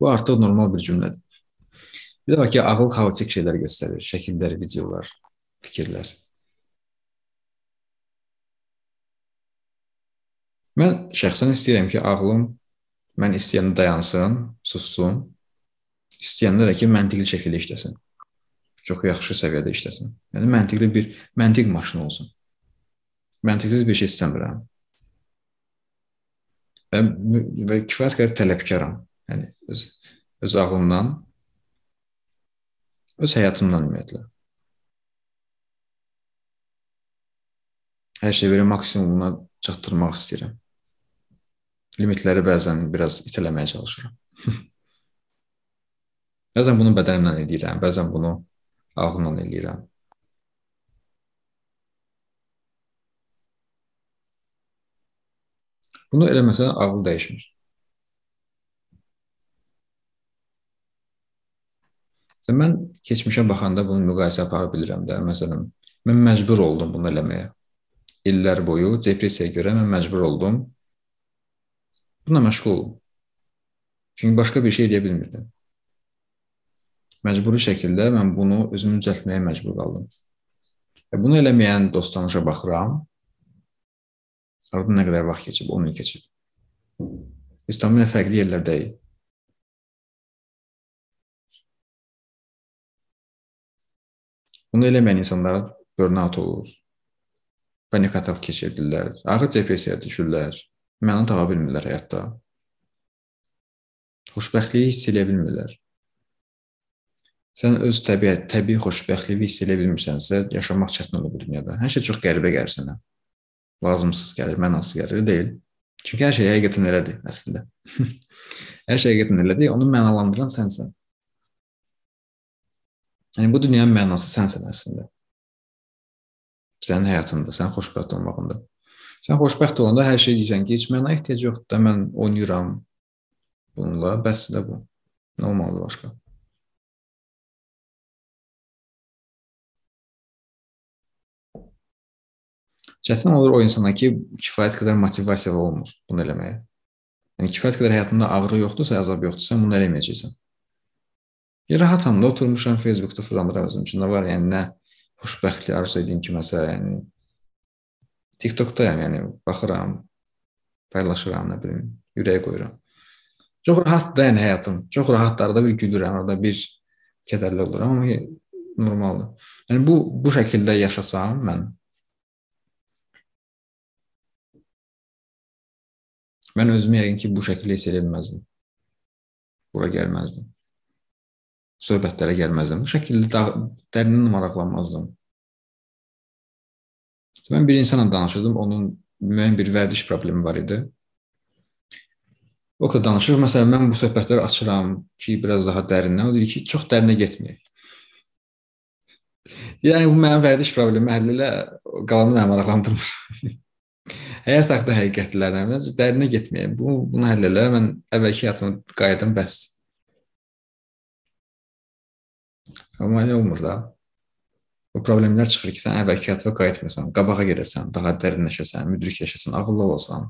Bu artıq normal bir cümlədir. Bir də ki, ağıl xaotik şeylər göstərir. Şəkillər, videolar, fikirlər. Mən şəxsən istəyirəm ki, ağlım mən istəyəndə dayansın, sussun. İstəyəndə də ki, məntiqli şəkildə işləsin. Çox yaxşı səviyyədə işləsin. Yəni məntiqli bir məntiq maşını olsun. Məntiqsiz bir şey istəmirəm. Və, və kifayət qədər tələbkaram. Yəni öz öz ağlımdan, öz həyatımdan ümumiyyətlə. Hər şeyi belə maksimumuna çatdırmaq istəyirəm. Limitləri bəzən biraz itələməyə çalışıram. bəzən bunu bədənimlə edirəm, bəzən bunu ağlımla edirəm. Bunu eləməsə ağıl dəyişmir. Məsələn, mən keçmişə baxanda bunu müqayisə apara bilirəm də. Məsələn, mən məcbur oldum bunu eləməyə. İllər boyu depressiyaya görə mən məcbur oldum. Buna məşğul olum. Çünki başqa bir şey edə bilmirdim. Məcburi şəkildə mən bunu özümü düzəltməyə məcbur qaldım. Və bunu eləməyən dost-tanışa baxıram. Aradan nə qədər vaxt keçib? 10 il keçib. Biz tamamilə fərqli yerlərdəyik. Bunu eləməyən insanlar burnout olur. Panik atak keçirirlər, ağır depressiyaya düşürlər, məna tapa bilmirlər həyatda. Xoşbəxtliyi hiss edə bilmirlər. Sən öz təbiət, təbii xoşbəxtliyi hiss edə bilmirsənsə, yaşamaq çətin olur bu dünyada. Hər şey çox qəribə gəlir sənə. Lazımsız gəlir, mənasız gəlir, deyil. Çünki hər şey həqiqətən elədir əslində. hər şey həqiqətən elədir, onu mənalandıran sənsən. Yəni bu dünyanın mənası sənsən əslində. Sənin həyatında, sən xoşbəxt olmağında. Sən xoşbəxt olanda hər şey deyirsən ki, heç mənə ehtiyac yoxdur da mən oynayıram bununla, bəs də bu. Nə olmalıdır başqa? Çətin olur o insana ki, kifayət qədər motivasiya olmur bunu eləməyə. Yəni kifayət qədər həyatında ağrı yoxdursa, əzab yoxdursa, bunu eləməyəcəksən. Rahatam da oturmuşam Facebookda fırlandıram özüm üçün. Nə var, yəni nə xoşbəxtlik arzu etdiyim kiməsə, yəni TikTokdayam, yəni baxıram, paylaşıram, nə bilim, ürək qoyuram. Çox rahatdır yəni həyatım. Çox rahatdır. Arada bir gülürəm, arada bir kədərli oluram, amma normaldır. Yəni bu bu şəkildə yaşasam mən mən özümü yəqin ki, bu şəkildə hiss edə bilməzdim. Bura gəlməzdim. söhbətlərə gəlməzdim. Bu şəkildə dərindən maraqlanmazdım. Mən bir insanla danışırdım, onun müəyyən bir vərdiş problemi var idi. O da danışır. Məsələn, mən bu söhbətləri açıram ki, biraz daha dərindən. O deyir ki, çox dərinə getməyək. yəni bu mənim vərdiş problemi həll elə qalanı məni maraqlandırmır. Həyat haqqında həqiqətlərlə mən dərinə getməyəm. Bu bunu həll elə. Mən əvvəlki həyatıma qayıdım bəs. Amma nə olmur da. Bu problemlər çıxır ki, sən əvvəlki həyatıma qayıtmırsan, qabağa gedəsən, daha dərinləşəsən, müdrik yaşasan, ağıllı olasan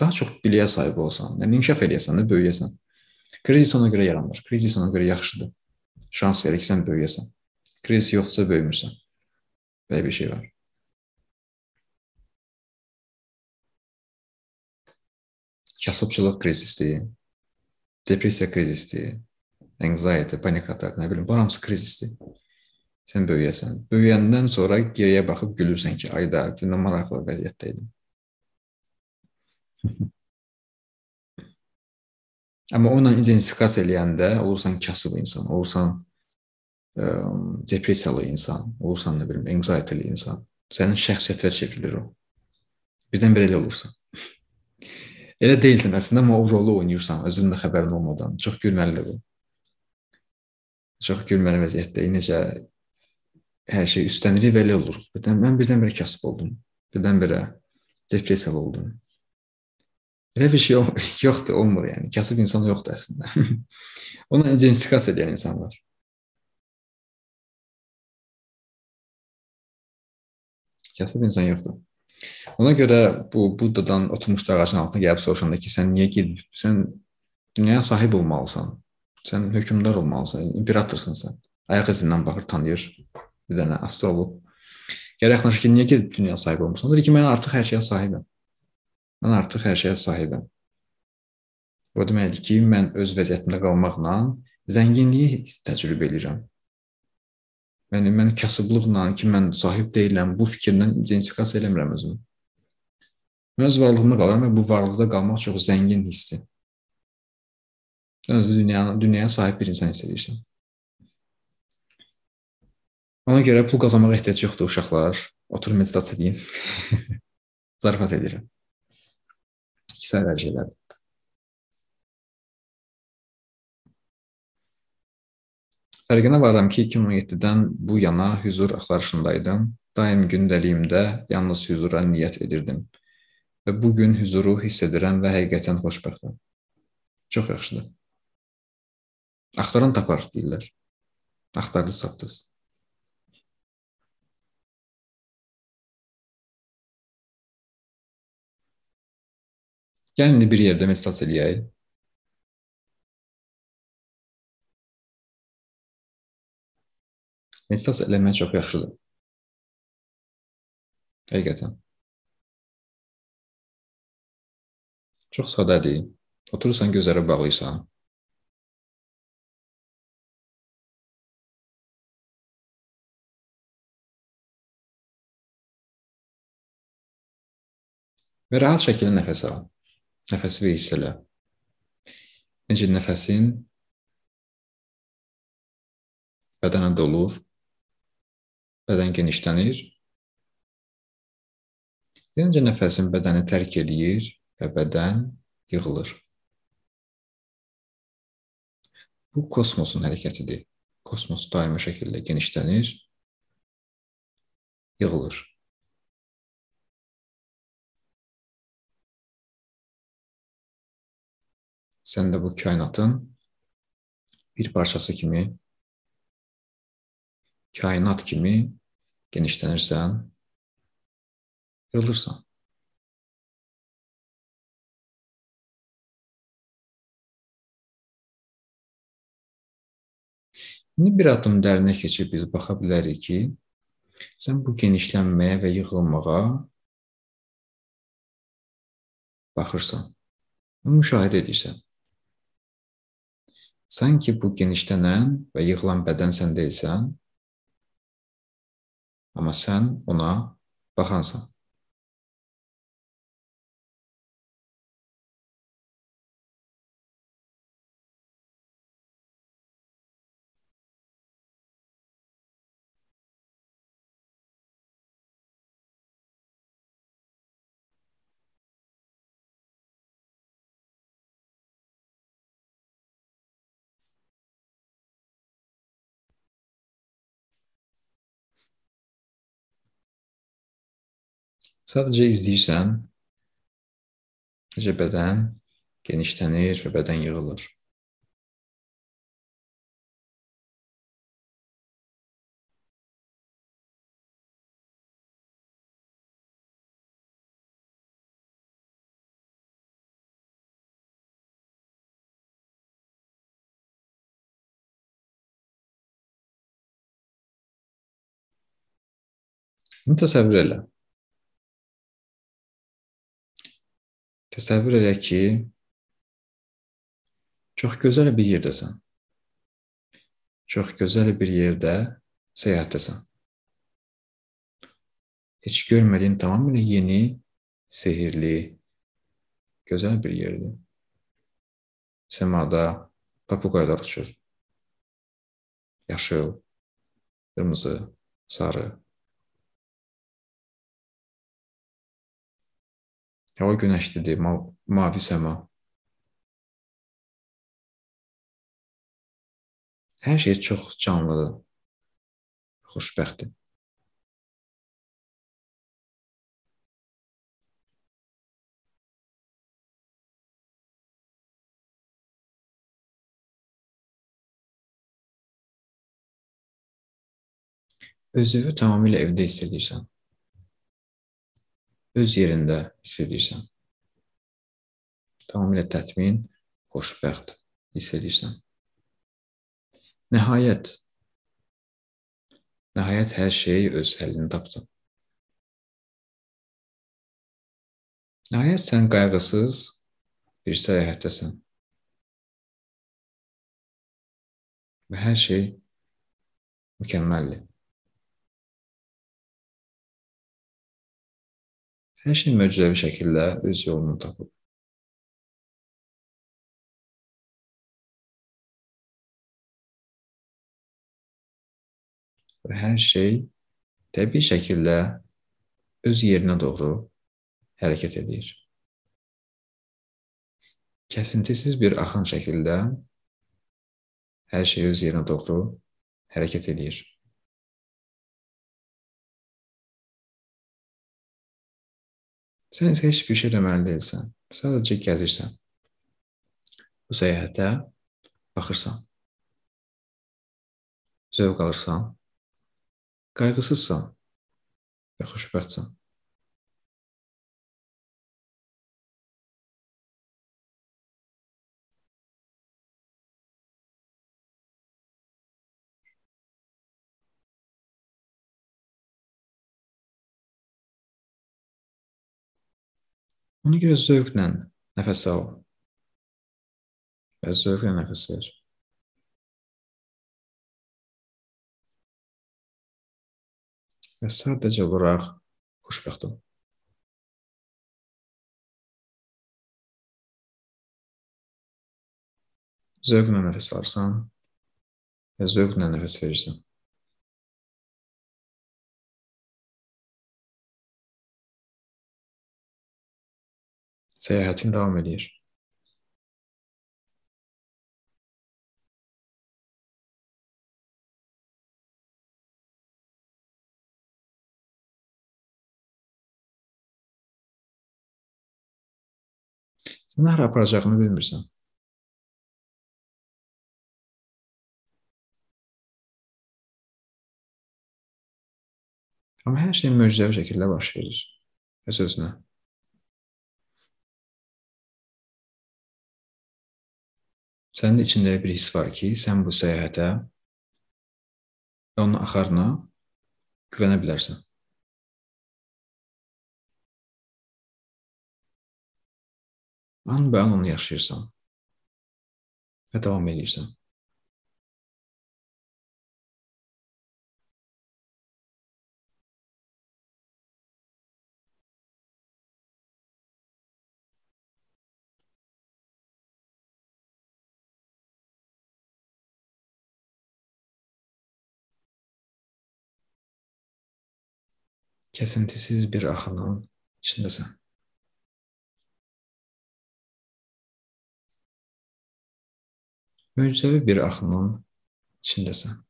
daha çox biliyə sahib olsan, yəni inkişaf eləyəsən böyüyəsən. Krizis ona görə yaranır. Krizis ona görə yaxşıdır. Şans verir ki, sən böyüyəsən. Krizis yoxsa böyümürsən. Belə bir şey var. Kasıbçılıq krizisdir. Depressiya krizisdir. Anxiety, panik atak, nə bilim, bu hamısı krizisdir. Sən böyüyəsən. Böyüyəndən sonra geriyə baxıb gülürsən ki, ayda, nə maraqlı vəziyyətdə idim. Amma onunla identifikasiya eləyəndə olursan kasıb insan, olursan ə, depressiyalı insan, olursan nə bilim anxiety-li insan. Sənin şəxsiyyətinə çevrilir o. Birdən-birə elə olursan. Elə deyilsən əslində, amma o rolu oynayırsan özünün də xəbərin olmadan. Çox gülməlidir bu. Çox gülməli vəziyyətdə necə hər şey üstlənilib və elə olur. Birdən mən birdən-birə kasıb oldum. Birdən-birə depressiyalı oldum. Elə bir şey yoxdur, olmur yəni. Kasıb insan yoxdur əslində. Ona identifikasiya edən insan var. Kasıb insan yoxdur. Ona görə bu Buddadan oturmuşdu ağacın altına gəlib soruşanda ki, sən niyə gedib? Sən dünyaya sahib olmalısan. Sən hökmdar olmalısan, imperatorsan sən. Ayaq izindən baxır, tanıyır bir dənə astroloq. Gərək yaxınlaşır ki, niyə gedib dünyaya sahib olmusan? Deyir ki, mən artıq hər şeyə sahibəm. Mən artıq hər şeyə sahibəm. Bu deməkdir ki, mən öz vəziyyətimdə qalmaqla zənginliyi təcrübə edirəm. Yəni mən kasıblıqla ki, mən sahib deyiləm, bu fikirlə identifikasiya eləmirəm özümü. Mən öz varlığımda qalıram və bu varlıqda qalmaq çox zəngin hissdir. Sən özü dünyaya, dünyaya sahib bir insan hiss edirsən. Ona görə pul qazanmağa ehtiyac yoxdur uşaqlar. Otur meditasiya edin. Zarafat edirəm. İkisi ayrı şeylərdir. Fərqinə varam ki, 2017-dən bu yana hüzur axtarışındaydım. Daim gündəliyimdə yalnız hüzura niyyət edirdim. Və bu gün hüzuru hiss edirəm və həqiqətən xoşbəxtəm. Çox yaxşıdır. Axtaran tapar deyirlər. Axtardınız, tapdınız. Gəlin bir yerdə meditasiya eləyək. Meditasiya eləmək çox yaxşıdır. Həqiqətən. Çox sadədir. Oturursan, gözləri bağlıysan. Və rahat şəkildə nəfəs al. Nəfəsi və hiss elə. Necə nəfəsin bədənə dolur, bədən genişlənir. Necə nəfəsin bədəni tərk eləyir və bədən yığılır. Bu kosmosun hərəkətidir. Kosmos daimi şəkildə genişlənir, yığılır. Sən də bu kainatın bir parçası kimi, kainat kimi genişlənirsən, yığılırsan. İndi bir addım dərinə keçib biz baxa bilərik ki, sən bu genişlənməyə və yığılmağa baxırsan. Müşahidə edirsən. Sanki bu genişlənən və yığılan bədən sən deyilsən, amma sən ona baxansan. Sadəcə izləyirsən, necə bədən genişlənir və bədən yığılır. Bunu təsəvvür elə. Təsəvvür elə ki, çox gözəl bir yerdəsən. Çox gözəl bir yerdə səyahətdəsən. Heç görmədiyin tamamilə yeni, sehirli, gözəl bir yerdir. Səmada papuqaylar uçur. Yaşıl, qırmızı, sarı, Hava günəşlidir, ma mavi səma. Hər şey çox canlıdır. Xoşbəxtdir. Özünü tamamilə evdə hiss edirsən öz yerində hiss edirsən. Tamamilə tətmin, xoşbəxt hiss edirsən. Nəhayət, nəhayət hər şey öz həllini tapdı. Nəhayət sən qayğısız bir səyahətdəsən. Və hər şey mükəmməldir. Hər şey möcüzəvi şəkildə öz yolunu tapıb. Və hər şey təbii şəkildə öz yerinə doğru hərəkət edir. Kəsintisiz bir axın şəkildə hər şey öz yerinə doğru hərəkət edir. Sən isə heç bir şey deməli deyilsən. Sadəcə gəzirsən. Bu səyahətə baxırsan. Zövq alırsan. Qayğısızsan və xoşbəxtsən. Ona görə zövqlə nəfəs al və zövqlə nəfəs ver. Və sadəcə olaraq xoşbəxt ol. Zövqlə nəfəs alırsan və zövqlə nəfəs verirsən. Səyahətin davam edir. Sən hara aparacağını bilmirsən. Amma hər şey möcüzəvi şəkildə baş verir. Öz-özünə. Sənin içində bir his var ki, sən bu səyahətə və onun axarına güvənə bilərsən. An-bən onu yaşayırsan və davam edirsən. kesintisiz bir axının içindəsən. Möcüzəvi bir axının içindəsən.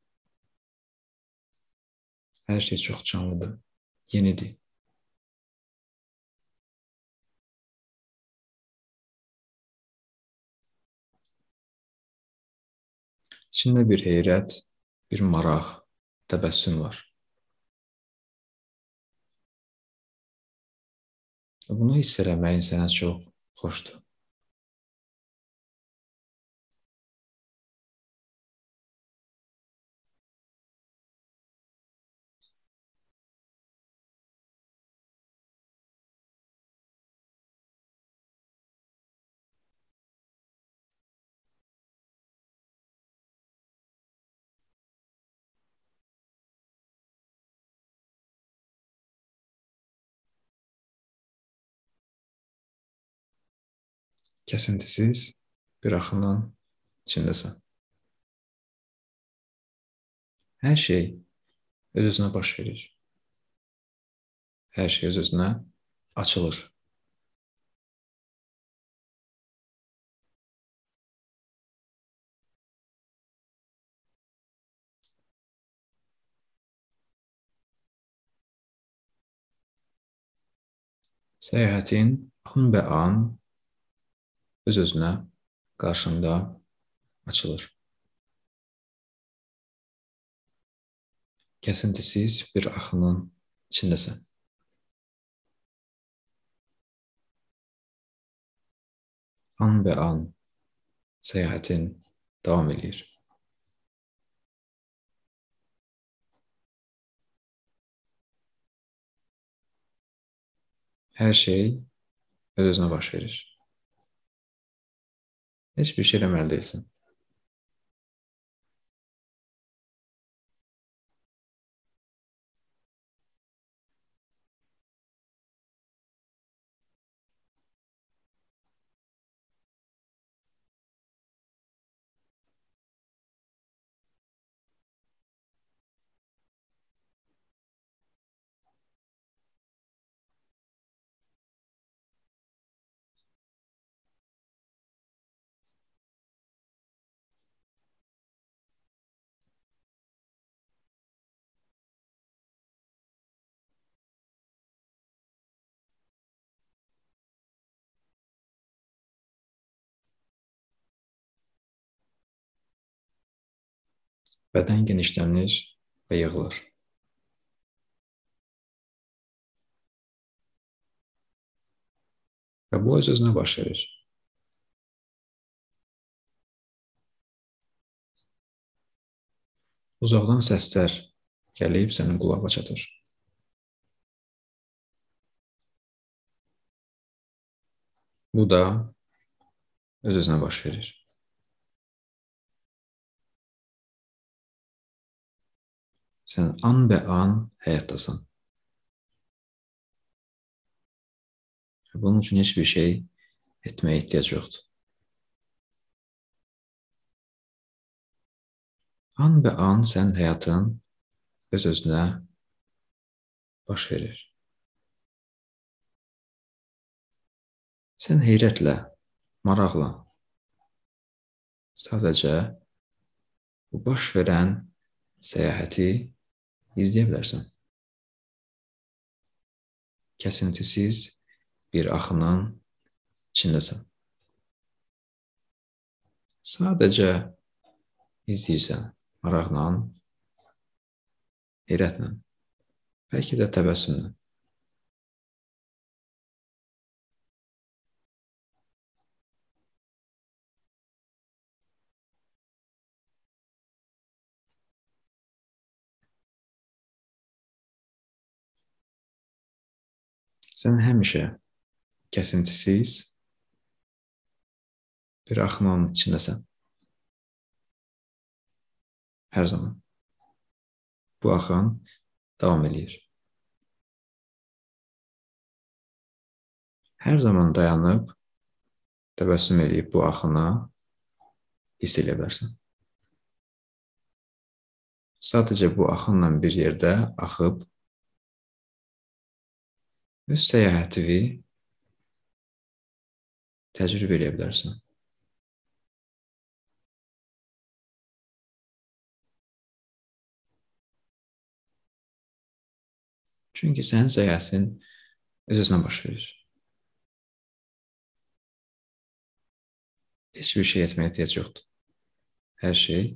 Hər şey çox canlıdır, yenidir. İçində bir heyrət, bir maraq, təbəssüm var. Bunu hiss eləməyin sənə çox xoşdur. Kəsintisiz bir axının içindəsən. Hər şey öz-özünə baş verir. Hər şey öz-özünə açılır. Səyahətin anbə-an öz-özünə qarşında açılır. Kəsintisiz bir axının içindəsən. An və an səyahətin davam edir. Hər şey öz-özünə baş verir. Heç bir şey eləməli Bədən genişlənir və yığılır. Və bu öz-özünə baş verir. Uzaqdan səslər gəlib sənin qulağa çatır. Bu da öz-özünə baş verir. Sən an bə an həyatdasan. Bunun üçün heç bir şey etməyə ehtiyac yoxdur. An bə an sən həyatın öz-özünə baş verir. Sən heyrətlə, maraqla sadəcə bu baş verən səyahəti izləyə bilərsən. Kəsintisiz bir axının içindəsən. Sadəcə izləyirsən maraqla, heyrətlə, bəlkə də təbəssümlə. Sən həmişə kəsintisiz bir axının içindəsən. Hər zaman. Bu axın davam eləyir. Hər zaman dayanıb təbəssüm eləyib bu axını hiss edə bilərsən. Sadəcə bu axınla bir yerdə axıb öz səyahətini təcrübə edə bilərsən. Çünki sənin səyahətin öz-özünə baş verir. Heç bir şey etməyə ehtiyac yoxdur. Hər şey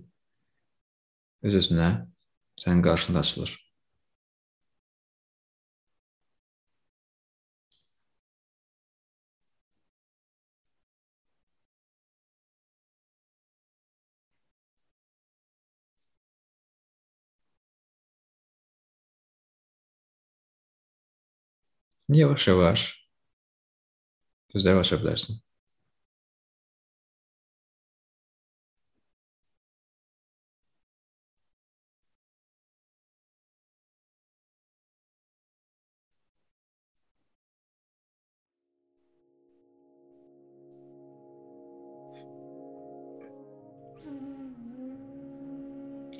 öz-özünə sənin qarşında açılır. Yavaş-yavaş gözləri aça bilərsən.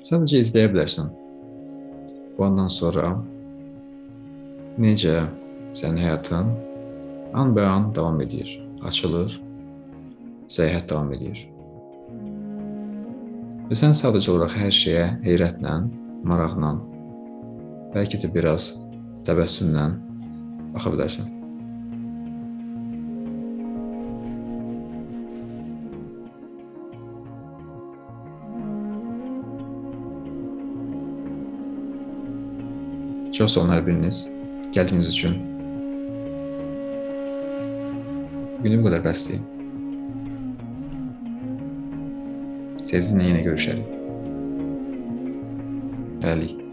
Sadəcə izləyə bilərsən. Bu andan sonra necə sənin həyatın anbaan davam edir, açılır, səyahət davam edir. Və sən sadəcə olaraq hər şeyə heyrətlə, maraqla, bəlkə də biraz təbəssümlə baxa bilərsən. Çox sağ olun hər biriniz gəldiyiniz üçün. Bugünü bu qədər bəsdir. Tezliklə yenə görüşərik. Hələlik.